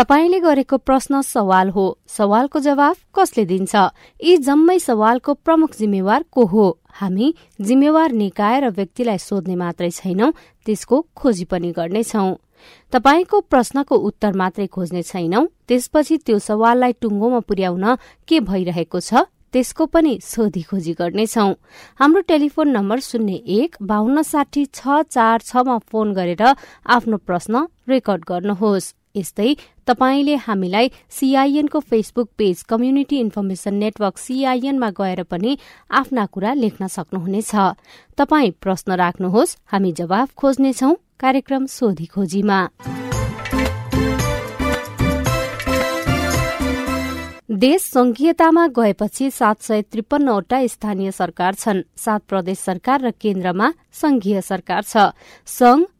तपाईँले गरेको प्रश्न सवाल हो। सवालको जवाफ कसले दिन्छ? यी जम्मै सवालको प्रमुख जिम्मेवार को हो? हामी जिम्मेवार निकाय र व्यक्तिलाई सोध्ने मात्रै छैनौं त्यसको खोजी पनि गर्नेछौ। तपाईँको प्रश्नको उत्तर मात्रै खोज्ने छैनौं त्यसपछि त्यो सवाललाई टुङ्गोमा पुर्याउन के भइरहेको छ त्यसको पनि सोधी खोजी गर्नेछौ। हाम्रो टेलिफोन नम्बर शून्य एक बाहन्न साठी छ चार छमा फोन गरेर आफ्नो प्रश्न रेकर्ड गर्नुहोस्। यस्तै तपाईँले हामीलाई सीआईएनको Facebook page community information network सीआईएनमा गएर पनि आफ्ना कुरा लेख्न सक्नुहुनेछ। तपाई प्रश्न राख्नुहोस् हामी जवाफ खोज्नेछौ कार्यक्रम सोधी खोजीमा। देश संघीयतामा गएपछि सात सय त्रिपन्नवटा स्थानीय सरकार छन्। सात प्रदेश सरकार र केन्द्रमा संघीय सरकार छ। संघ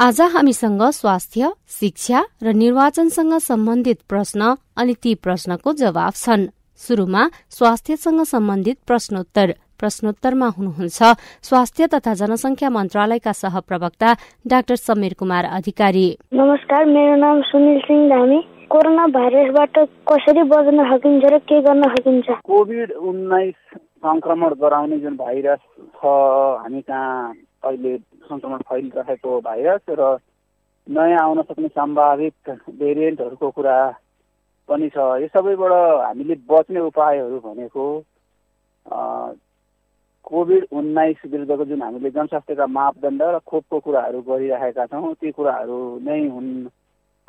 आज हामीसँग स्वास्थ्य शिक्षा र निर्वाचनसँग सम्बन्धित प्रश्न अनि ती प्रश्नको जवाब छन्। शुरूमा स्वास्थ्यसँग सम्बन्धित प्रश्नोत्तर। प्रश्नोत्तरमा हुनुहुन्छ स्वास्थ्य तथा जनसंख्या मन्त्रालयका सहप्रवक्ता डाक्टर समीर कुमार अधिकारी। नमस्कार मेरो नाम सुनिल सिंह धामी। कोरोना भाइरसबाट कसरी बच्न सकिन्छ र के गर्न सकिन्छ? कोभिड उन्नाइस संक्रमण गराउने जुन भाइरस छ हामी कहाँ अहिले सङ्क्रमण फैलिरहेको भाइरस र नयाँ आउन सक्ने सम्भावित भेरिएन्टहरूको कुरा पनि छ। यो सबैबाट हामीले बच्ने उपायहरू भनेको कोभिड उन्नाइस विरुद्धको जुन हामीले जनस्वास्थ्यका मापदण्ड र खोपको कुराहरू गरिरहेका छौँ ती कुराहरू नै हुन्।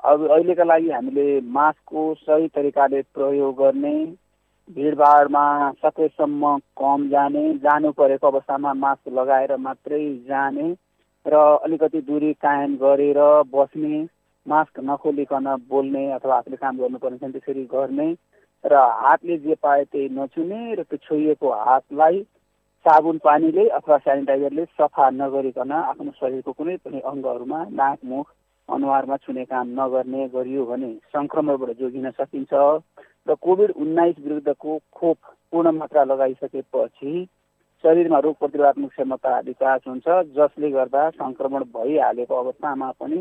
अब अहिलेका लागि हामीले मास्कको सही तरिकाले प्रयोग गर्ने भिडभाडमा सकेसम्म कम जाने जानु परेको अवस्थामा मास्क लगाएर मात्रै जाने र अलिकति दूरी कायम गरेर बस्ने मास्क नखोलिकन बोल्ने अथवा आफूले काम गर्नुपर्ने छ त्यसरी गर्ने र हातले जे पाए त्यही नछुने र त्यो छोइएको हातलाई साबुन पानीले अथवा सेनिटाइजरले सफा नगरिकन आफ्नो शरीरको कुनै पनि अङ्गहरूमा नाक मुख अनुहारमा छुने काम नगर्ने गरियो भने सङ्क्रमणबाट जोगिन सकिन्छ र कोभिड उन्नाइस विरुद्धको खोप पूर्ण मात्रा लगाइसकेपछि शरीरमा रोग प्रतिरोधात्मक क्षमता विकास हुन्छ जसले गर्दा सङ्क्रमण भइहालेको अवस्थामा पनि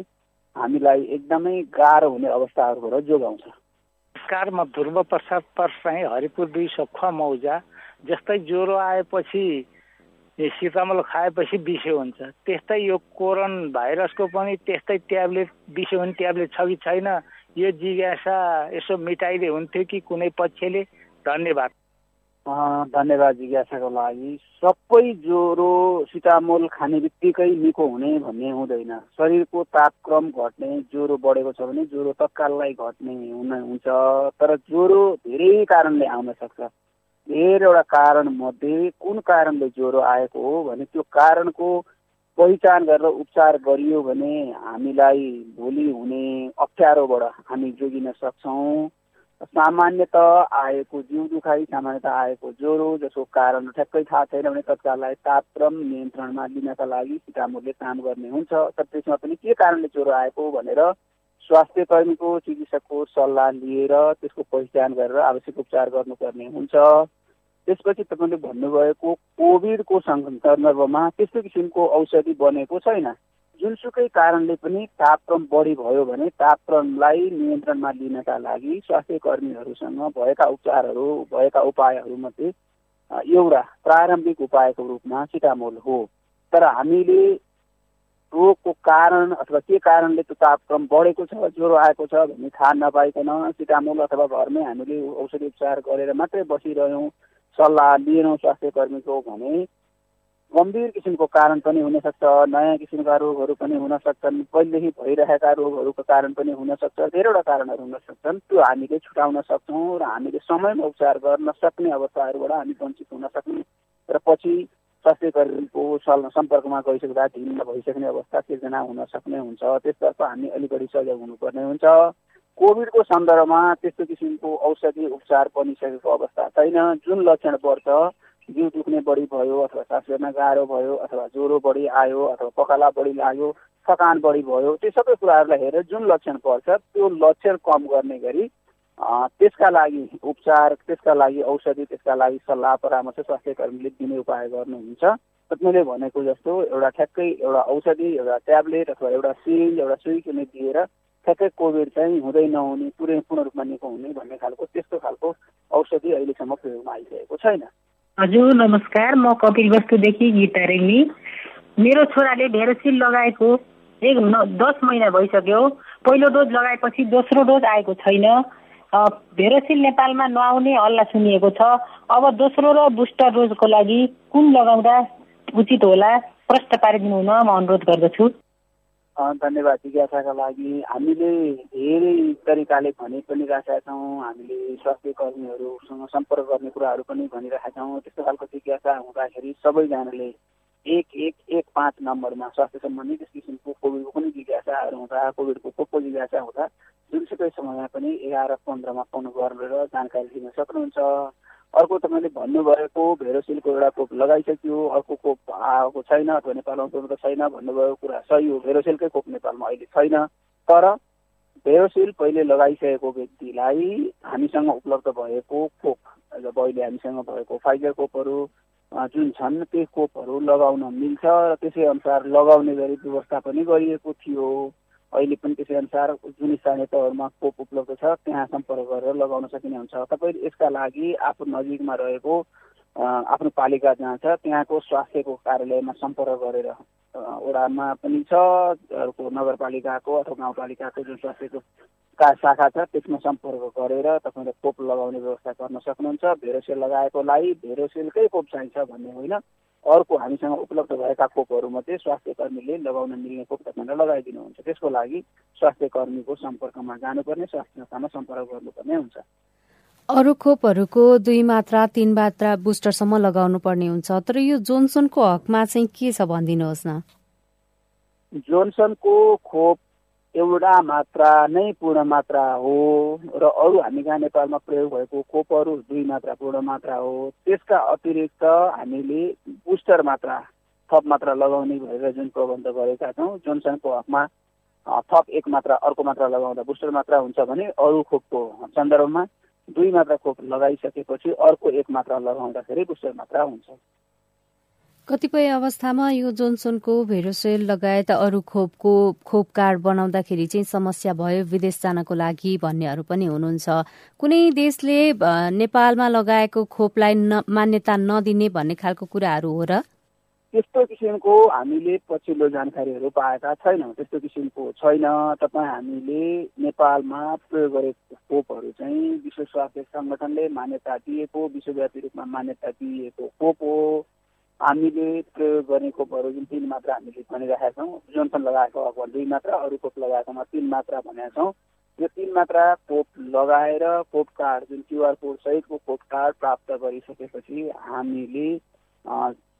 हामीलाई एकदमै गाह्रो हुने अवस्थाहरूबाट जोगाउँछ नमस्कार म ध्रुव प्रसाद पर्साई हरिपुर दुई सोखा मौजा जस्तै ज्वरो आएपछि सितामल खाएपछि बिसो हुन्छ। त्यस्तै यो कोरोन भाइरसको पनि त्यस्तै ट्याब्लेट बिसो भने ट्याब्लेट छ कि छैन यो जिज्ञासा यसो मिटाइदिए हुन्थ्यो कि कुनै पक्षले? धन्यवाद। धन्यवाद जिज्ञासाको लागि। सबै ज्वरो सिटामोल खाने बित्तिकै निको हुने भन्ने हुँदैन। शरीरको तापक्रम घट्ने ज्वरो बढेको छ भने ज्वरो तत्काललाई घट्ने हुन हुन्छ। तर ज्वरो धेरै कारणले आउन सक्छ। धेरैवटा कारण मध्ये कुन कारणले ज्वरो आएको हो भने त्यो कारणको पहिचान गरेर उपचार गरियो भने हामीलाई भोलि हुने अप्ठ्यारोबाट हामी जोगिन सक्छौँ। सामान्यत आएको जिउ दुखाइ सामान्यत आएको ज्वरो जसको कारण ठ्याक्कै थाहा छैन भने तत्काललाई तापक्रम नियन्त्रणमा लिनका लागि सिटामोडले काम गर्ने हुन्छ। तर त्यसमा पनि के कारणले ज्वरो आएको भनेर स्वास्थ्य कर्मीको चिकित्सकको सल्लाह लिएर त्यसको पहिचान गरेर आवश्यक उपचार गर्नुपर्ने हुन्छ। त्यसपछि तपाईँले भन्नुभएको कोभिडको सन्दर्भमा त्यस्तो किसिमको औषधि बनेको छैन। जुनसुकै कारणले पनि तापक्रम बढी भयो भने तापक्रमलाई नियन्त्रणमा लिनका लागि स्वास्थ्य कर्मीहरूसँग भएका उपचारहरू भएका उपायहरूमध्ये एउटा प्रारम्भिक उपायको रूपमा सिटामोल हो। तर हामीले रोगको कारण अथवा के कारणले त्यो तापक्रम बढेको छ ज्वरो आएको छ भन्ने थाहा नपाइकन सिटामोल अथवा घरमै हामीले औषधि उपचार गरेर मात्रै बसिरह्यौँ सल्लाह लिएनौँ स्वास्थ्य कर्मीको भने गम्भीर किसिमको कारण पनि हुनसक्छ नयाँ किसिमका रोगहरू पनि हुन सक्छन् पहिलेदेखि भइरहेका रोगहरूको कारण पनि हुनसक्छ धेरैवटा कारणहरू हुन सक्छन् त्यो हामीले छुटाउन सक्छौँ र हामीले समयमा उपचार गर्न सक्ने अवस्थाहरूबाट हामी वञ्चित हुन सक्ने। र पछि स्वास्थ्य कर्मीको सम्पर्कमा गइसक्दा ढिलो भइसक्ने अवस्था सिर्जना हुन सक्ने हुन्छ। त्यसतर्फ हामी अलिक बढी सजग हुनुपर्ने हुन्छ। कोभिडको सन्दर्भमा त्यस्तो किसिमको औषधि उपचार बनिसकेको अवस्था छैन। जुन लक्षण पर्छ जिउ दुख्ने बढी भयो अथवा सास फेर्न गाह्रो भयो अथवा ज्वरो बढी आयो अथवा पखाला बढी लाग्यो थकान बढी भयो त्यो सबै कुराहरूलाई हेरेर जुन लक्षण पर्छ त्यो लक्षण कम गर्ने गरी त्यसका लागि उपचार त्यसका लागि औषधि त्यसका लागि सल्लाह परामर्श स्वास्थ्य कर्मीले दिने उपाय गर्नुहुन्छ। मैले भनेको जस्तो एउटा ठ्याक्कै एउटा औषधि एउटा ट्याब्लेट अथवा एउटा सिरिन्ज एउटा सुई किने दिएर ठ्याक्कै कोभिड चाहिँ हुँदै नहुने पुरै पूर्ण रूपमा निको हुने भन्ने खालको त्यस्तो खालको औषधि अहिलेसम्म प्रयोगमा आइसकेको छैन। हजुर नमस्कार। म कपिल वस्तुदेखि गीता रेग्मी। मेरो छोराले भेरोसिल लगाएको। एक दस महिना भइसक्यो। पहिलो डोज लगाएपछि दोस्रो डोज आएको छैन। भेरोसिल नेपालमा नआउने हल्ला सुनिएको छ। अब दोस्रो र बुस्टर डोजको लागि कुन लगाउँदा उचित होला? प्रश्न पारिदिनु हुन म अनुरोध गर्दछु। धन्यवाद जिज्ञासाका लागि। हामीले धेरै तरिकाले भनि पनि राखेका छौँ। हामीले स्वास्थ्य कर्मीहरूसँग सम्पर्क गर्ने कुराहरू पनि भनिरहेका छौँ। त्यस्तो खालको जिज्ञासा हुँदाखेरि सबैजनाले एक एक एक पाँच नम्बरमा स्वास्थ्य सम्बन्धी त्यस किसिमको कोभिडको पनि जिज्ञासाहरू हुँदा कोभिडको को जिज्ञासा हुँदा जुनसुकै समयमा पनि एघार पन्ध्रमा फोन गरेर जानकारी दिन सक्नुहुन्छ। अर्को तपाईँले भन्नुभएको भेरोसिलको एउटा खोप लगाइसक्यो अर्को खोप आएको छैन अथवा नेपालमा त छैन भन्नुभएको कुरा सही हो भेरोसिलकै खोप नेपालमा अहिले छैन। तर भेरोसिल पहिले लगाइसकेको व्यक्तिलाई हामीसँग उपलब्ध भएको खोप अब अहिले हामीसँग भएको फाइजर खोपहरू जुन छन् त्यो खोपहरू लगाउन मिल्छ र त्यसै अनुसार लगाउने गरी व्यवस्था पनि गरिएको थियो। अहिले पनि त्यसै अनुसार जुन स्थानीय तहहरूमा खोप उपलब्ध छ त्यहाँ सम्पर्क गरेर लगाउन सकिने हुन्छ। तपाईँले यसका लागि आफ्नो नजिकमा रहेको आफ्नो पालिका जहाँ छ त्यहाँको स्वास्थ्यको कार्यालयमा सम्पर्क गरेर वडामा पनि छ अर्को नगरपालिकाको अथवा गाउँपालिकाको जुन स्वास्थ्यको का शाखा छ त्यसमा सम्पर्क गरेर तपाईँले खोप लगाउने व्यवस्था गर्न सक्नुहुन्छ। भेरोसेल लगाएकोलाई भेरोसेलकै खोप चाहिन्छ भन्ने होइन। अर्को हामीसँग उपलब्ध भएका खोपहरूमध्ये स्वास्थ्य कर्मीले लगाउन मिल्ने खोप तपाईँलाई लगाइदिनुहुन्छ। त्यसको लागि स्वास्थ्य कर्मीको सम्पर्कमा जानुपर्ने स्वास्थ्य संस्थामा सम्पर्क गर्नुपर्ने हुन्छ। अरू खोपहरूको दुई मात्रा तीन मात्रा बुस्टरसम्म लगाउनु पर्ने हुन्छ। तर यो जोन्सनको हकमा चाहिँ के छ भनिदिनुहोस् न? जोन्सनको खोप एउटा मात्रा नै पूर्ण मात्रा हो र अरू हामी कहाँ नेपालमा प्रयोग भएको खोपहरू दुई मात्रा पूर्ण मात्रा हो। त्यसका अतिरिक्त हामीले बुस्टर मात्रा थप मात्रा लगाउने भनेर जुन प्रबन्ध गरेका छौँ जोनसनको हकमा थप एक मात्रा अर्को मात्रा लगाउँदा बुस्टर मात्रा हुन्छ भने अरू खोपको सन्दर्भमा दुई मात्रा खोप लगाइसकेपछि अर्को एक मात्रा लगाउँदाखेरि बुस्टर मात्रा हुन्छ। कतिपय अवस्थामा यो जोन्सनको भेरोसेल लगायत अरू खोपको खोप कार्ड बनाउँदाखेरि चाहिँ समस्या भयो विदेश जानको लागि भन्नेहरू पनि हुनुहुन्छ। कुनै देशले नेपालमा लगाएको खोपलाई मान्यता नदिने भन्ने खालको कुराहरू हो र? त्यस्तो किसिमको हामीले पछिल्लो जानकारीहरू पाएका छैनौँ। त्यस्तो किसिमको छैन। तपाईँ हामीले नेपालमा प्रयोग गरेको खोपहरू चाहिँ विश्व स्वास्थ्य सङ्गठनले मान्यता दिएको विश्वव्यापी रूपमा मान्यता दिएको खोप हो। हामीले प्रयोग गर्ने खोपहरू जुन तिन मात्रा हामीले भनिरहेका छौँ जोनसन लगाएको अब दुई मात्रा अरू खोप लगाएकोमा तिन मात्रा भनेका छौँ। यो तिन मात्रा खोप लगाएर खोप कार्ड जुन क्युआर कोड सहितको खोप कार्ड प्राप्त गरिसकेपछि हामीले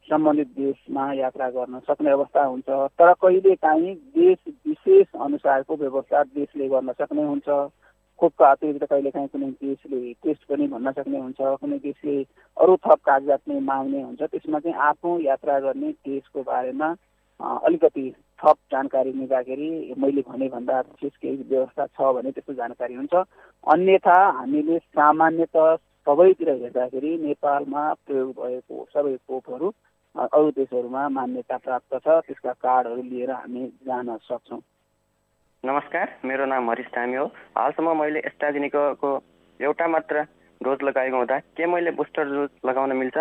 सम्बन्धित देशमा यात्रा गर्न सक्ने अवस्था हुन्छ। तर कहिले काहीँ देश विशेष अनुसारको व्यवस्था देशले गर्न सक्ने हुन्छ। खोपको अतिरिक्त कहिले काहीँ कुनै देशले टेस्ट पनि भन्न सक्ने हुन्छ कुनै देशले अरू थप कागजात नै माग्ने हुन्छ। त्यसमा चाहिँ आफू यात्रा गर्ने देशको बारेमा अलिकति थप जानकारी निकाल्दाखेरि मैले भने भन्दा विशेष केही व्यवस्था छ भने त्यस्तो जानकारी हुन्छ। अन्यथा हामीले सामान्यत सबैतिर हेर्दाखेरि नेपालमा प्रयोग भएको सबै खोपहरू अरू देशहरूमा मान्यता प्राप्त छ। त्यसका कार्डहरू लिएर हामी जान सक्छौँ। नमस्कार मेरो नाम हरिश धामी हो। हालसम्म मैले एस्ट्राजेनिको एउटा मात्र डोज लगाएको हुँदा के मैले बुस्टर डोज लगाउन मिल्छ?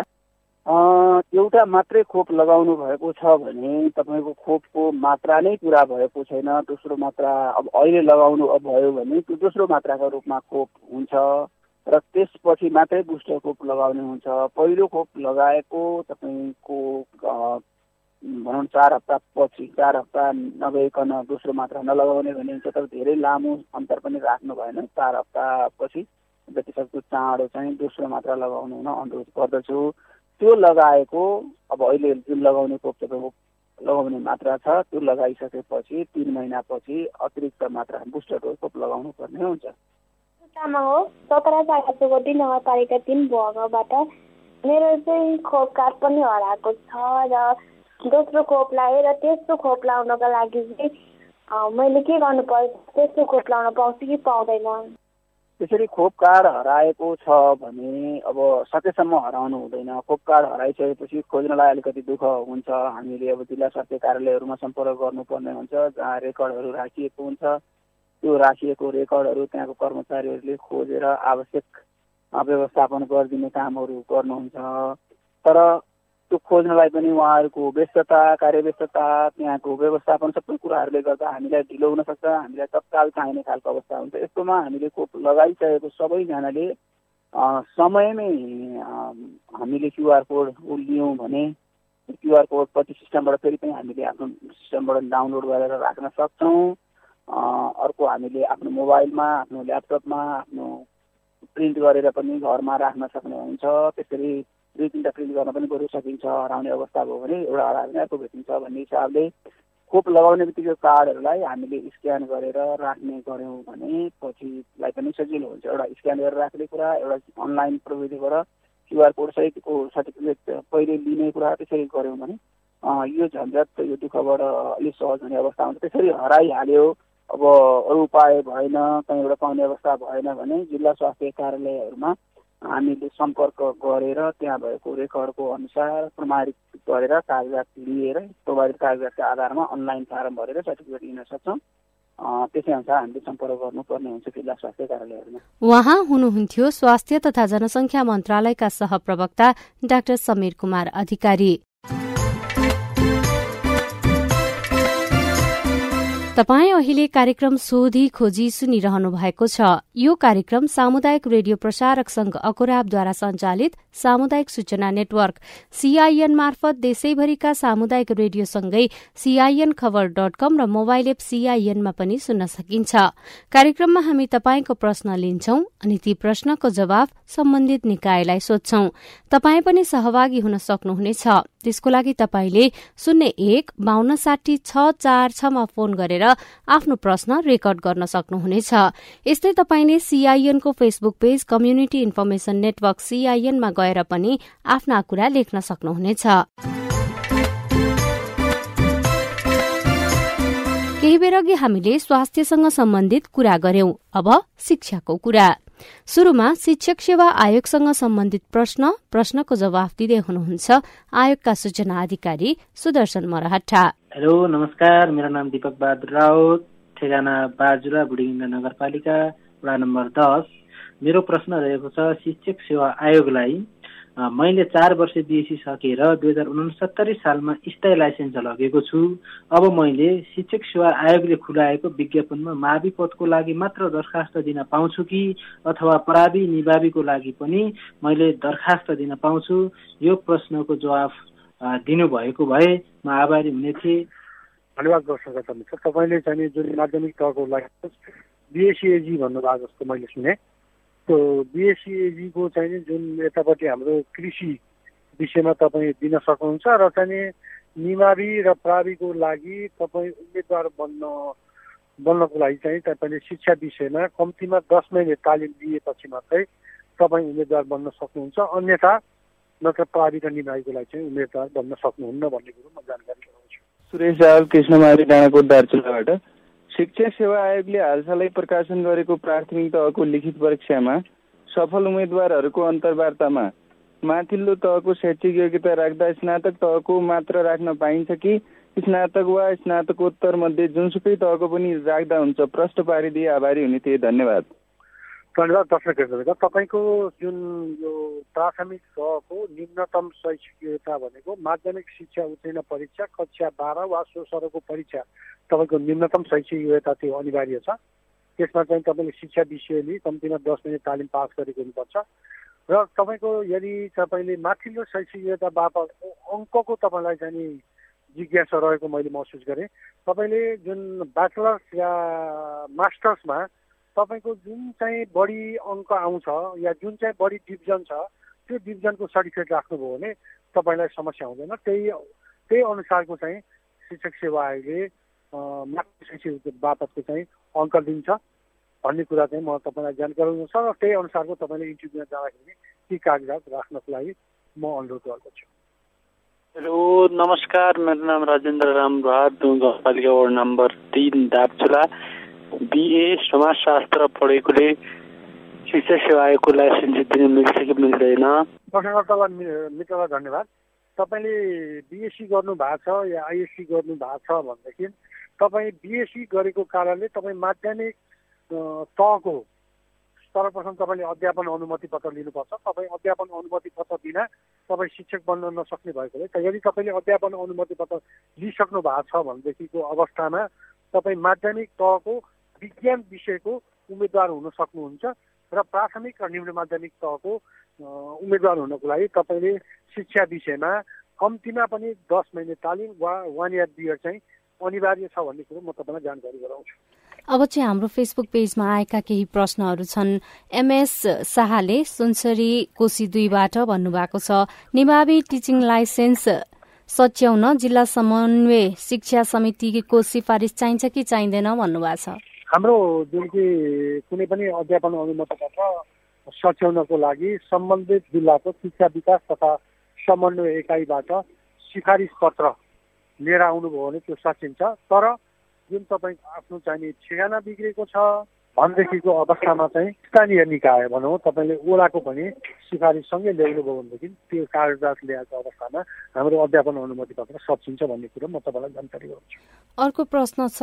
एउटा मात्रै खोप लगाउनु भएको छ भने तपाईँको खोपको मात्रा नै पुरा भएको छैन। दोस्रो मात्रा अब अहिले लगाउनु भयो भने त्यो दोस्रो मात्राको रूपमा खोप हुन्छ र त्यसपछि मात्रै बुस्टर खोप लगाउने हुन्छ। पहिलो खोप लगाएको तपाईँको भनौँ चार हप्ता पछि चार हप्ता नगइकन दोस्रो मात्रा नलगाउने भने हुन्छ तर धेरै लामो अन्तर पनि राख्नु भएन। चार हप्तापछि जतिसक्दो चाँडो चाहिँ दोस्रो मात्रा लगाउनु हुन अनुरोध गर्दछु। त्यो लगाएको अब अहिले जुन लगाउने खोप तपाईँको लगाउने मात्रा छ त्यो लगाइसकेपछि तिन महिनापछि अतिरिक्त मात्रा बुस्टर डोज खोप लगाउनु पर्ने हुन्छ। हो सत्र तिन भगबाट मेरो चाहिँ खोप कार्ड पनि हराएको छ र दोस्रो खोप लगाएर तेस्रो खोप लाउनको लागि मैले के गर्नुपर्छ तेस्रो खोप लाउन पाउँछु कि पाउँदैन? त्यसरी खोप कार्ड हराएको छ भने अब सकेसम्म हराउनु हुँदैन। खोप कार्ड हराइसकेपछि खोज्नलाई अलिकति दुःख हुन्छ। हामीले अब जिल्ला स्वास्थ्य कार्यालयहरूमा सम्पर्क गर्नुपर्ने हुन्छ जहाँ रेकर्डहरू राखिएको हुन्छ। त्यो राखिएको रेकर्डहरू त्यहाँको कर्मचारीहरूले खोजेर आवश्यक व्यवस्थापन गरिदिने कामहरू गर्नुहुन्छ। तर त्यो खोज्नलाई पनि उहाँहरूको व्यस्तता कार्यव्यस्तता त्यहाँको व्यवस्थापन सबै कुराहरूले गर्दा हामीलाई ढिलो हुनसक्छ हामीलाई तत्काल चाहिने खालको अवस्था हुन्छ। यस्तोमा हामीले खोप लगाइसकेको सबैजनाले समयमै हामीले क्युआर कोड लियौँ भने क्युआर कोड पछि सिस्टमबाट फेरि पनि हामीले आफ्नो सिस्टमबाट डाउनलोड गरेर राख्न सक्छौँ। अर्को हामीले आफ्नो मोबाइलमा आफ्नो ल्यापटपमा आफ्नो प्रिन्ट गरेर पनि घरमा राख्न सक्ने हुन्छ। त्यसरी दुई तिनवटा प्रिन्ट गर्न पनि बरु सकिन्छ हराउने अवस्था भयो भने एउटा हरायो भने अर्को भेटिन्छ भन्ने हिसाबले खोप लगाउने बित्तिकै कार्डहरूलाई हामीले स्क्यान गरेर राख्ने गऱ्यौँ भने पछिलाई पनि सजिलो हुन्छ। एउटा स्क्यान गरेर राख्ने कुरा एउटा अनलाइन प्रविधिबाट क्युआर कोड सहितको सर्टिफिकेट पहिले लिने कुरा त्यसरी गऱ्यौँ भने यो झन्झट यो दुःखबाट अलिक सहज हुने अवस्था हुन्छ। त्यसरी हराइहाल्यो। अब अरू उपाय भएन कहीँबाट पाउने अवस्था भएन भने जिल्ला स्वास्थ्य कार्यालयहरूमा हामीले सम्पर्क गरेर त्यहाँ भएको रेकर्डको अनुसार प्रमाणित गरेर कागजात लिएर प्रमाणित कागजातको आधारमा अनलाइन फारम भरेर सर्टिफिकेट लिन सक्छौँ। त्यसै अनुसार हामीले सम्पर्क गर्नुपर्ने हुन्छ जिल्ला स्वास्थ्य कार्यालयहरूमा। उहाँ हुनुहुन्थ्यो स्वास्थ्य तथा जनसंख्या मन्त्रालयका सहप्रवक्ता डाक्टर समीर कुमार अधिकारी। तपाई अहिले कार्यक्रम सोधी खोजी सुनिरहनु भएको छ। यो कार्यक्रम सामुदायिक रेडियो प्रसारक संघ अकोराबद्वारा संचालित सामुदायिक सूचना नेटवर्क सीआईएन मार्फत देशैभरिका सामुदायिक रेडियोसँगै सीआईएन खबर डट कम र मोबाइल एप सीआईएनमा पनि सुन्न सकिन्छ। कार्यक्रममा हामी तपाईँको प्रश्न लिन्छौं अनि ती प्रश्नको जवाब सम्बन्धित निकायलाई सोध्छौ। तपाई पनि सहभागी हुन सक्नुहुनेछ। त्यसको लागि तपाईँले शून्य एक बान्न साठी छ चार छमा फोन गरेर आफ्नो प्रश्न रेकर्ड गर्न सक्नुहुनेछ। यस्तै तपाईँले सीआईएनको Facebook page community information network सीआईएनमा गएर पनि आफ्ना कुरा लेख्न सक्नुहुनेछ। केही बेर अघि हामीले स्वास्थ्यसँग सम्बन्धित कुरा गर्यौं अब शिक्षाको कुरा। शुरूमा शिक्षक सेवा आयोगसँग सम्बन्धित प्रश्न प्रश्नको जवाफ दिँदै हुनुहुन्छ आयोगका सूचना अधिकारी सुदर्शन मरहट्टा। हेलो नमस्कार मेरो नाम दिपक बहादुर राउत ठेगाना बाजुरा बुढिङ्गा नगरपालिका वडा नम्बर दस। मेरो प्रश्न रहेको छ शिक्षक सेवा आयोगलाई मैले चार वर्ष बिएसी सकेर दुई हजार उनसत्तरी सालमा स्थायी लाइसेन्स लगेको छु। अब मैले शिक्षक सेवा आयोगले खुलाएको विज्ञापनमा मावि पदको लागि मात्र दरखास्त दिन पाउँछु कि अथवा पराबी निभावीको लागि पनि मैले दरखास्त दिन पाउँछु? यो प्रश्नको जवाफ दिनुभएको भए म आभारी हुने थिएँ। धन्यवाद चाहन्छु तपाईँले चाहिँ जुन माध्यमिक तहको लागि बिएससिएजी भन्नुभएको जस्तो मैले सुने त्यो बिएससिएजीको चाहिँ जुन यतापट्टि हाम्रो कृषि विषयमा तपाईँ दिन सक्नुहुन्छ र चाहिँ निमावी र प्राविको लागि तपाईँ उम्मेदवार बन्न बन्नको लागि चाहिँ तपाईँले शिक्षा विषयमा कम्तीमा दस महिना तालिम दिएपछि मात्रै तपाईँ उम्मेदवार बन्न सक्नुहुन्छ। अन्यथा नत्र प्रावि र निमावीको लागि चाहिँ उम्मेदवार बन्न सक्नुहुन्न भन्ने कुरो म जानकारी गराउँछु। सुरेश रावल कृष्णमारी डाँडाकोट दार्चुलाबाट। शिक्षा सेवा आयोगले हालसालै प्रकाशन गरेको प्राथमिक तहको लिखित परीक्षामा सफल उम्मेद्वारहरूको अन्तर्वार्तामा माथिल्लो तहको शैक्षिक योग्यता राख्दा स्नातक तहको मात्र राख्न पाइन्छ कि स्नातक वा स्नातकोत्तर मध्ये जुनसुकै तहको पनि राख्दा हुन्छ प्रश्न पारिदिए आभारी हुने थिए धन्यवाद। धन्यवाद दर्शक तपाईँको जुन यो प्राथमिक तहको न्यूनतम शैक्षिक योग्यता भनेको माध्यमिक शिक्षा उत्तीर्ण परीक्षा कक्षा बाह्र वा सो सरको परीक्षा तपाईँको न्यूनतम शैक्षिक योग्यता त्यो अनिवार्य छ। त्यसमा चाहिँ तपाईँले शिक्षा विषयले कम्तीमा दस मिनट तालिम पास गरेको हुनुपर्छ। र तपाईँको यदि तपाईँले माथिल्लो शैक्षिक योग्यता बापत अङ्कको तपाईँलाई चाहिँ जिज्ञासा रहेको मैले महसुस गरेँ। तपाईँले जुन ब्याचलर्स या मास्टर्समा तपाईँको जुन चाहिँ बढी अङ्क आउँछ या जुन चाहिँ बढी डिभिजन छ त्यो डिभिजनको सर्टिफिकेट राख्नुभयो भने तपाईँलाई समस्या हुँदैन। त्यही त्यही अनुसारको चाहिँ शिक्षक सेवा आयोगले मातृ शिक्षक बापतको चाहिँ अङ्क दिन्छ भन्ने कुरा चाहिँ म तपाईँलाई जानकारी छ र त्यही अनुसारको तपाईँले इन्टरभ्यूमा जाँदाखेरि ती कागजात राख्नको लागि म अनुरोध गर्दछु। हेलो नमस्कार। मेरो नाम राजेन्द्र राम बहादुर गाउँपालिका वार्ड नम्बर तिन दापचुला। बिए समाजशास्त्र पढेकोले शिक्षा सेवा आयोगको लाइसेन्स दिन मिल्छ कि मिल्दैन मित्रलाई धन्यवाद तपाईँले बिएससी गर्नु भएको छ या आइएससी गर्नु भएको छ भनेदेखि तपाईँ बिएससी गरेको कारणले तपाईँ माध्यमिक तहको सर्वप्रथम तपाईँले अध्यापन अनुमति पत्र लिनुपर्छ। तपाईँ अध्यापन अनुमति पत्र बिना तपाईँ शिक्षक बन्न नसक्ने भएकोले यदि तपाईँले अध्यापन अनुमति पत्र लिइसक्नु भएको छ भनेदेखिको अवस्थामा तपाईँ माध्यमिक तहको विज्ञान विषयको उम्मेद्वार हुन सक्नुहुन्छ र प्राथमिक र निम्न माध्यमिक तहको उम्मेद्वार हुनको लागि तपाईँले शिक्षा विषयमा कम्तीमा पनि दस महिने तालिम वा वान इयर बियर चाहिँ अनिवार्य छ भन्ने कुरो म तपाईँलाई जानकारी गराउँछु। अब चाहिँ हाम्रो फेसबुक पेजमा आएका केही प्रश्नहरू छन्। एमएस शाहले सुनसरी कोशी दुईबाट भन्नुभएको छ निमावी टिचिङ लाइसेन्स सच्याउन जिल्ला समन्वय शिक्षा समितिको सिफारिस चाहिन्छ कि चाहिँदैन? भन्नुभएको छ। हाम्रो जुन कि कुनै पनि अध्यापन अनुमति पत्र सच्याउनको लागि सम्बन्धित जिल्लाको शिक्षा विकास तथा समन्वय एकाइबाट सिफारिस पत्र लिएर आउनुभयो भने त्यो सचिन्छ। तर जुन तपाईँ आफ्नो चाहिने ठेगाना बिग्रेको छ भनेदेखिको अवस्थामा चाहिँ स्थानीय निकाय भनौँ तपाईँले ओडाको पनि सिफारिससँगै ल्याउनु भयो भनेदेखि त्यो कागजात ल्याएको अवस्थामा हाम्रो अध्यापन अनुमति पत्र सचिन्छ भन्ने कुरो म तपाईँलाई जानकारी गराउँछु। अर्को प्रश्न छ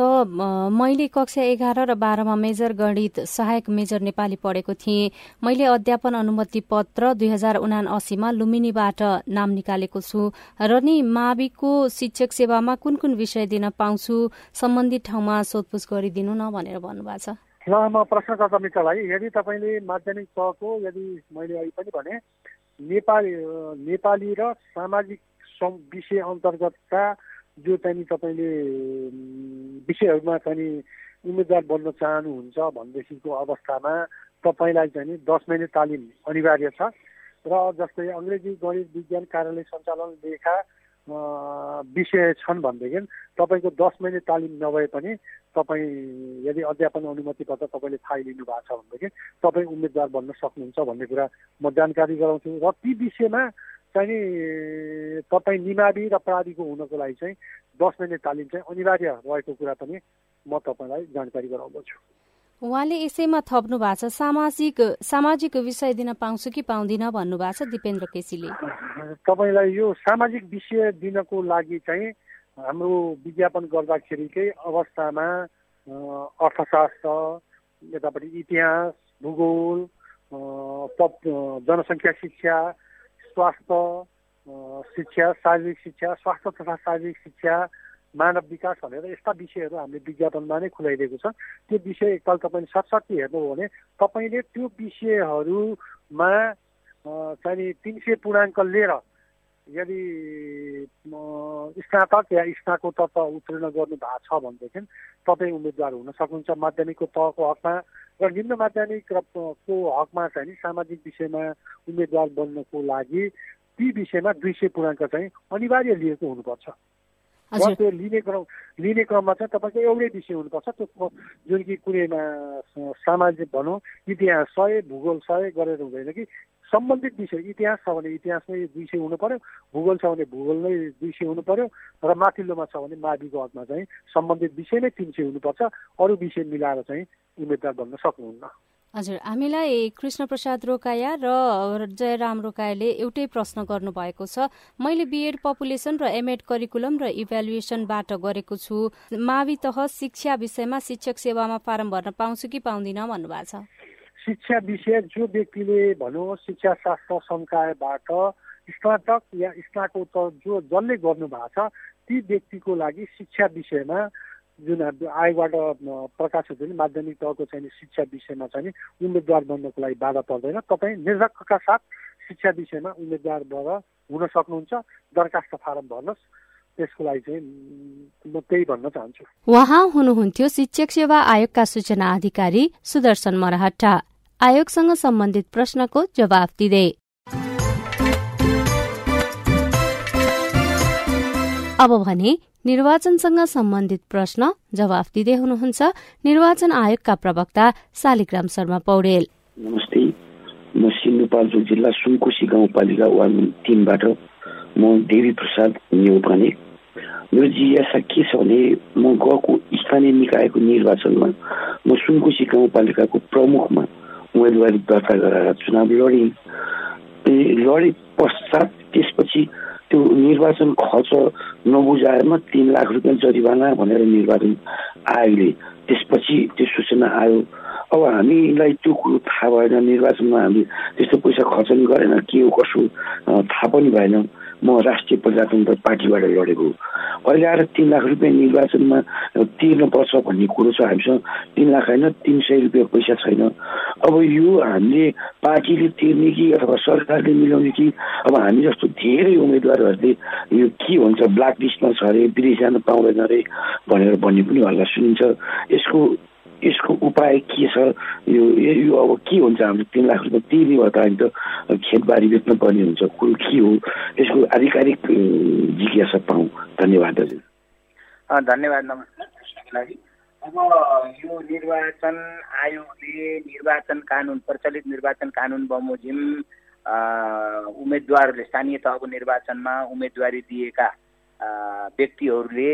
मैले कक्षा एघार र बाह्रमा मेजर गणित सहायक मेजर नेपाली पढेको थिएँ। मैले अध्यापन अनुमति पत्र दुई हजार उना अस्सीमा लुम्बिनीबाट नाम निकालेको छु र नि माविको शिक्षक सेवामा कुन कुन विषय दिन पाउँछु सम्बन्धित ठाउँमा सोधपुछ गरिदिनु न भनेर भन्नुभएको छ। ल म प्रश्नकर्ता मित्रलाई यदि तपाईँले माध्यमिक तहको यदि मैले अहिले पनि भने नेपाली नेपाली र सामाजिक विषय अन्तर्गतका जो चाहिँ तपाईँले विषयहरूमा चाहिँ उम्मेदवार बन्न चाहनुहुन्छ भनेदेखिको अवस्थामा तपाईँलाई चाहिँ दस महिने तालिम अनिवार्य छ। र जस्तै अङ्ग्रेजी गणित विज्ञान कार्यालय सञ्चालन लेखा विषय छन् भनेदेखि तपाईँको दस महिने तालिम नभए पनि तपाईँ यदि अध्यापन अनुमति पत्र तपाईँले फाइल लिनु भएको छ भनेदेखि तपाईँ उम्मेदवार बन्न सक्नुहुन्छ भन्ने कुरा म जानकारी गराउँछु र ती विषयमा चाहिँ तपाईँ निमावी र प्राविको हुनको लागि चाहिँ दस महिने तालिम चाहिँ अनिवार्य रहेको कुरा पनि म तपाईँलाई जानकारी गराउँदछु। उहाँले यसैमा थप्नु भएको छ सामाजिक सामाजिक विषय दिन पाउँछु कि पाउँदिन भन्नुभएको छ दिपेन्द्र केसीले? तपाईँलाई यो सामाजिक विषय दिनको लागि चाहिँ हाम्रो विज्ञापन गर्दाखेरिकै अवस्थामा अर्थशास्त्र यतापट्टि इतिहास भूगोल जनसङ्ख्या शिक्षा स्वास्थ्य शिक्षा शारीरिक शिक्षा स्वास्थ्य तथा शारीरिक शिक्षा मानव विकास भनेर यस्ता विषयहरू हामीले विज्ञापनमा नै खुलाइदिएको छ। त्यो विषय एकताल तपाईँले साथसाथै हेर्नुभयो भने तपाईँले त्यो विषयहरूमा चाहिँ तिन सय पूर्णाङ्क लिएर यदि स्नातक या स्नाकोत्तर उत्तीर्ण गर्नु भएको छ भनेदेखि तपाईँ उम्मेदवार हुन सक्नुहुन्छ। माध्यमिकको तहको हकमा र निम्न माध्यमिक को हकमा चाहिँ नि सामाजिक विषयमा उम्मेदवार बन्नको लागि ती विषयमा दुई सय पूर्णाङ्क चाहिँ अनिवार्य लिएको हुनुपर्छ। र त्यो लिने क्रम लिने क्रममा चाहिँ तपाईँको एउटै विषय हुनुपर्छ। त्यो जुन कि कुनैमा सामाजिक भनौँ इतिहास सय भूगोल सय गरेर हुँदैन कि सम्बन्धित विषय इतिहास छ भने इतिहासमै दुई सय हुनु पर्यो भूगोल छ भने भूगोल नै दुई सय हुनु पर्यो र माथिल्लोमा छ भने माविको हकमा चाहिँ सम्बन्धित विषय नै तिन सय हुनुपर्छ। अरू विषय मिलाएर चाहिँ उम्मेद्वार बन्न सक्नुहुन्न। हजुर हामीलाई कृष्ण प्रसाद रोकाया र जयराम रोकायाले एउटै प्रश्न गर्नुभएको छ। मैले बिएड पपुलेसन र एमएड करिकुलम र इभ्यालुएसनबाट गरेको छु। मावि तह शिक्षा विषयमा शिक्षक सेवामा फारम भर्न पाउँछु कि पाउँदिनँ भन्नुभएको छ? शिक्षा विषय जो व्यक्तिले भनौँ शिक्षा शास्त्र संकायबाट स्नातक या स्नातकोत्तर जो जसले गर्नु भएको छ ती व्यक्तिको लागि शिक्षा विषयमा जुन आयोगबाट प्रकाशित हुने माध्यमिक तहको चाहिँ शिक्षा विषयमा चाहिँ उम्मेद्वार बन्नको लागि बाधा पर्दैन। तपाईँ निर्धक्कका साथ शिक्षा विषयमा उम्मेद्वार भएर हुन सक्नुहुन्छ। दरखास्त फारम भर्नुहोस्। त्यसको लागि चाहिँ म त्यही भन्न चाहन्छु। उहाँ हुनुहुन्थ्यो शिक्षक सेवा आयोगका सूचना अधिकारी सुदर्शन मरहट्टा। आयोगसँग सम्बन्धित प्रश्नको जवाफ दिँदै। अब भने निर्वाचनसँग सम्बन्धित प्रश्न जवाफ दिँदै हुनुहुन्छ निर्वाचन आयोगका प्रवक्ता शालिग्राम शर्मा पौडेल। नमस्ते। म सिन्धुपाल्चोक जिल्ला सुनकोशी गाउँपालिका वार्ड तिनबाट म देवी प्रसाद नेउपाने मेरो जिज्ञासा के छ भने म गएको स्थानीय निकायको निर्वाचनमा म सुनकोशी गाउँपालिकाको प्रमुखमा उम्मेदवारी दर्ता गराएर चुनाव लडेँ। लडे पश्चात त्यसपछि त्यो निर्वाचन खर्च नबुझाएमा तिन लाख रुपियाँ जरिवाना भनेर निर्वाचन आयोगले त्यसपछि त्यो सूचना आयो। अब हामीलाई त्यो कुरो थाहा भएन निर्वाचनमा हामीले त्यस्तो पैसा खर्च पनि गरेन के हो कसो थाहा पनि भएन। म राष्ट्रिय प्रजातन्त्र पार्टीबाट लडेको अहिले आएर तिन लाख रुपियाँ निर्वाचनमा तिर्नुपर्छ भन्ने कुरो छ हामीसँग। तिन लाख होइन तिन सय रुपियाँ पैसा छैन। अब यो हामीले पार्टीले तिर्ने कि अथवा सरकारले मिलाउने कि अब हामी जस्तो धेरै उम्मेदवारहरूले यो के हुन्छ ब्ल्याक लिस्टमा छ अरे विदेश जान पाउँदैन अरे भनेर भन्ने पनि हल्ला सुनिन्छ। यसको यसको उपाय के छ? यो यो अब के हुन्छ हाम्रो तिन लाख रुपियाँ तिर्ने भयो त हामी त खेतबारी बेच्नु पर्ने हुन्छ। कुरो के हो? यसको आधिकारिक जिज्ञासा पाउँ धन्यवाद हजुर धन्यवाद नमस्कार। लागि अब यो निर्वाचन आयोगले निर्वाचन कानुन प्रचलित निर्वाचन कानुन बमोजिम उम्मेद्वारले स्थानीय तहको निर्वाचनमा उम्मेदवारी दिएका व्यक्तिहरूले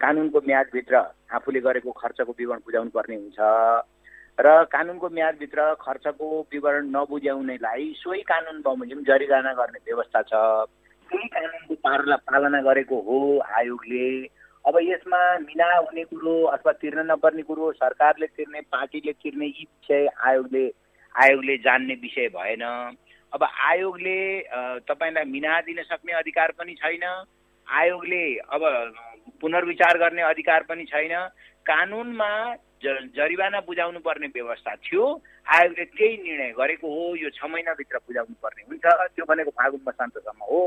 कानुनको म्यादभित्र आफूले गरेको खर्चको विवरण बुझाउनु पर्ने हुन्छ। र कानुनको म्यादभित्र खर्चको विवरण नबुझाउनेलाई सोही कानुन बमोजिम जरिवाना गर्ने व्यवस्था छ। त्यही कानुनको पालना पालना गरेको हो आयोगले। अब यसमा मिना हुने कुरो अथवा तिर्न नपर्ने कुरो सरकारले तिर्ने पार्टीले तिर्ने यी विषय आयोगले आयोगले जान्ने विषय भएन। अब आयोगले तपाईँलाई मिना दिन सक्ने अधिकार पनि छैन। आयोगले अब पुनर्विचार गर्ने अधिकार पनि छैन। कानुनमा जरिवाना बुझाउनु पर्ने व्यवस्था थियो। आयोगले त्यही निर्णय गरेको हो। यो छ महिनाभित्र बुझाउनु पर्ने हुन्छ। त्यो भनेको फागुन मसान्तसम्म हो।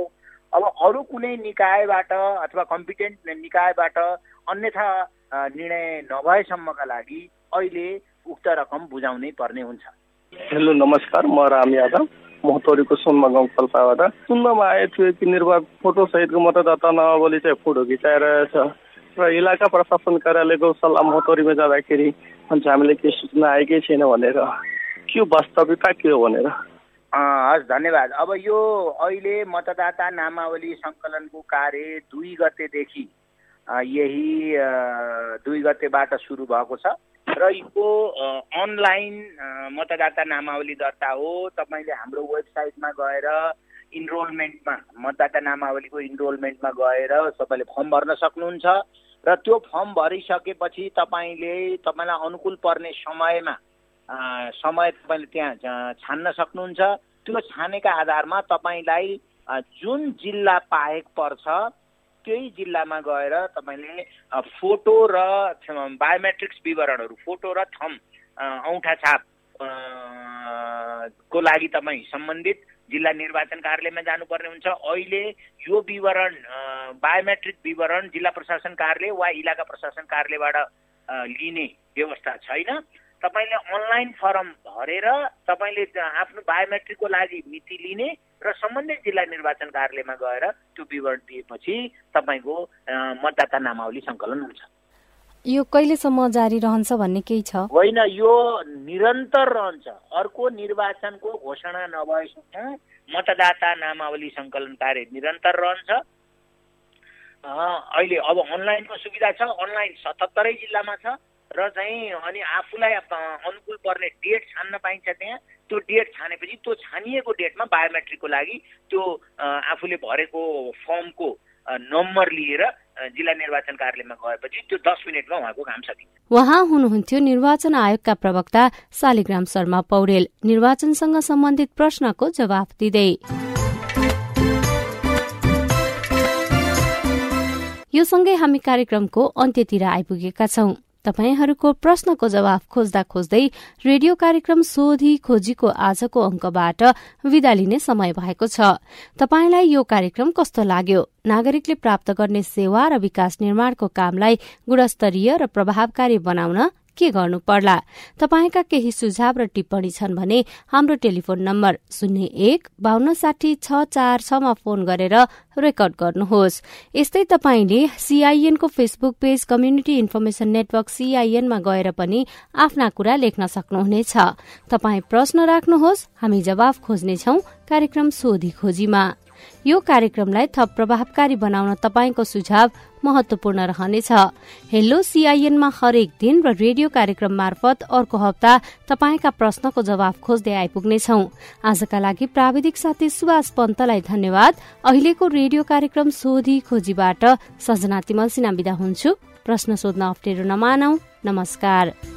अब अरू कुनै निकायबाट अथवा कम्पिटेन्ट निकायबाट अन्यथा निर्णय नभएसम्मका लागि अहिले उक्त रकम बुझाउनै पर्ने हुन्छ। हेलो नमस्कार। म राम यादव। महतौरीको सुनमा गाउँ कल्पाबाट सुन्नमा आएको थियो कि निर्वाचन फोटोसहितको मतदाता नभोलि चाहिँ फोटो खिचाइरहेछ। र इलाका प्रशासन कार्यालयको सल्लाह महतौरीमा जाँदाखेरि भन्छ हामीले के सूचना आएकै छैन भनेर। के वास्तविकता के हो भनेर? हस् धन्यवाद। अब यो अहिले मतदाता नामावली सङ्कलनको कार्य दुई गतेदेखि यही दुई गतेबाट सुरु भएको छ। र यो अनलाइन मतदाता नामावली दर्ता हो। तपाईँले हाम्रो वेबसाइटमा गएर इनरोलमेन्टमा मतदाता नामावलीको इनरोलमेन्टमा गएर तपाईँले फर्म भर्न सक्नुहुन्छ। र त्यो फर्म भरिसकेपछि तपाईँले तपाईँलाई अनुकूल पर्ने समयमा समय तपाईँले त्यहाँ छान्न सक्नुहुन्छ। त्यो छानेका आधारमा तपाईँलाई जुन जिल्ला पाएक पर्छ त्यही जिल्लामा गएर तपाईँले फोटो र बायोमेट्रिक्स विवरणहरू फोटो र थम औँठा छाप को लागि तपाईँ सम्बन्धित जिल्ला निर्वाचन कार्यालयमा जानुपर्ने हुन्छ। अहिले यो विवरण बायोमेट्रिक विवरण जिल्ला प्रशासन कार्यालय वा इलाका प्रशासन कार्यालयबाट लिने व्यवस्था छैन। तपाईँले अनलाइन फर्म भरेर तपाईँले आफ्नो बायोमेट्रिकको लागि मिति लिने र सम्बन्धित जिल्ला निर्वाचन कार्यालयमा गएर त्यो विवरण दिएपछि तपाईँको मतदाता नामावली सङ्कलन हुन्छ। यो कहिलेसम्म जारी रहन्छ भन्ने केही छ? होइन यो निरन्तर रहन्छ। अर्को निर्वाचनको घोषणा नभएसम्म मतदाता नामावली सङ्कलन कार्य निरन्तर रहन्छ। अहिले अब अनलाइनको सुविधा छ अनलाइन सतहत्तरै जिल्लामा छ। र चाहिँ अनि आफूलाई अनुकूल पर्ने डेट छान्न पाइन्छ त्यहाँ। त्यो डेट छानेपछि त्यो छानिएको डेटमा बायोमेट्रिकको लागि त्यो आफूले भरेको फर्मको नम्बर लिएर जिल्ला निर्वाचन कार्यालयमा गएपछि त्यो दस मिनटमा उहाँको काम सकिन्छ। उहाँ हुनुहुन्थ्यो निर्वाचन आयोगका प्रवक्ता शालिग्राम शर्मा पौडेल। निर्वाचनसँग सम्बन्धित प्रश्नको जवाफ दिँदै। यो सँगै हामी कार्यक्रमको अन्त्यतिर आइपुगेका छौं। तपाईँहरूको प्रश्नको जवाफ खोज्दा खोज्दै रेडियो कार्यक्रम सोधी खोजीको आजको अंकबाट विदा लिने समय भएको छ। तपाईँलाई यो कार्यक्रम कस्तो लाग्यो? नागरिकले प्राप्त गर्ने सेवा र विकास निर्माणको कामलाई गुणस्तरीय र प्रभावकारी बनाउन के गर्नु पर्ला? तपाईँका केही सुझाव र टिप्पणी छन् भने हाम्रो टेलिफोन नम्बर शून्य एक बान्न साठी छ चार छमा फोन गरेर रेकर्ड गर्नुहोस्। यस्तै तपाईँले सीआईएनको Facebook page community information network सीआईएनमा गएर पनि आफ्ना कुरा लेख्न सक्नुहुनेछ। तपाई प्रश्न राख्नुहोस् हामी जवाफ खोज्नेछौ कार्यक्रम सोधी खोजीमा। यो कार्यक्रमलाई थप प्रभावकारी बनाउन तपाईँको सुझाव महत्वपूर्ण रहनेछ। हेलो सीआईएनमा हरेक दिन र रेडियो कार्यक्रम मार्फत अर्को हप्ता तपाईँका प्रश्नको जवाफ खोज्दै आइपुग्नेछौ। आजका लागि प्राविधिक साथी सुभाष पन्तलाई धन्यवाद। अहिलेको रेडियो कार्यक्रम सोधी खोजीबाट सजना तिमल सिना विदा हुन्छु। प्रश्न सोध्न अप्ठ्यारो नमानौ। नमस्कार।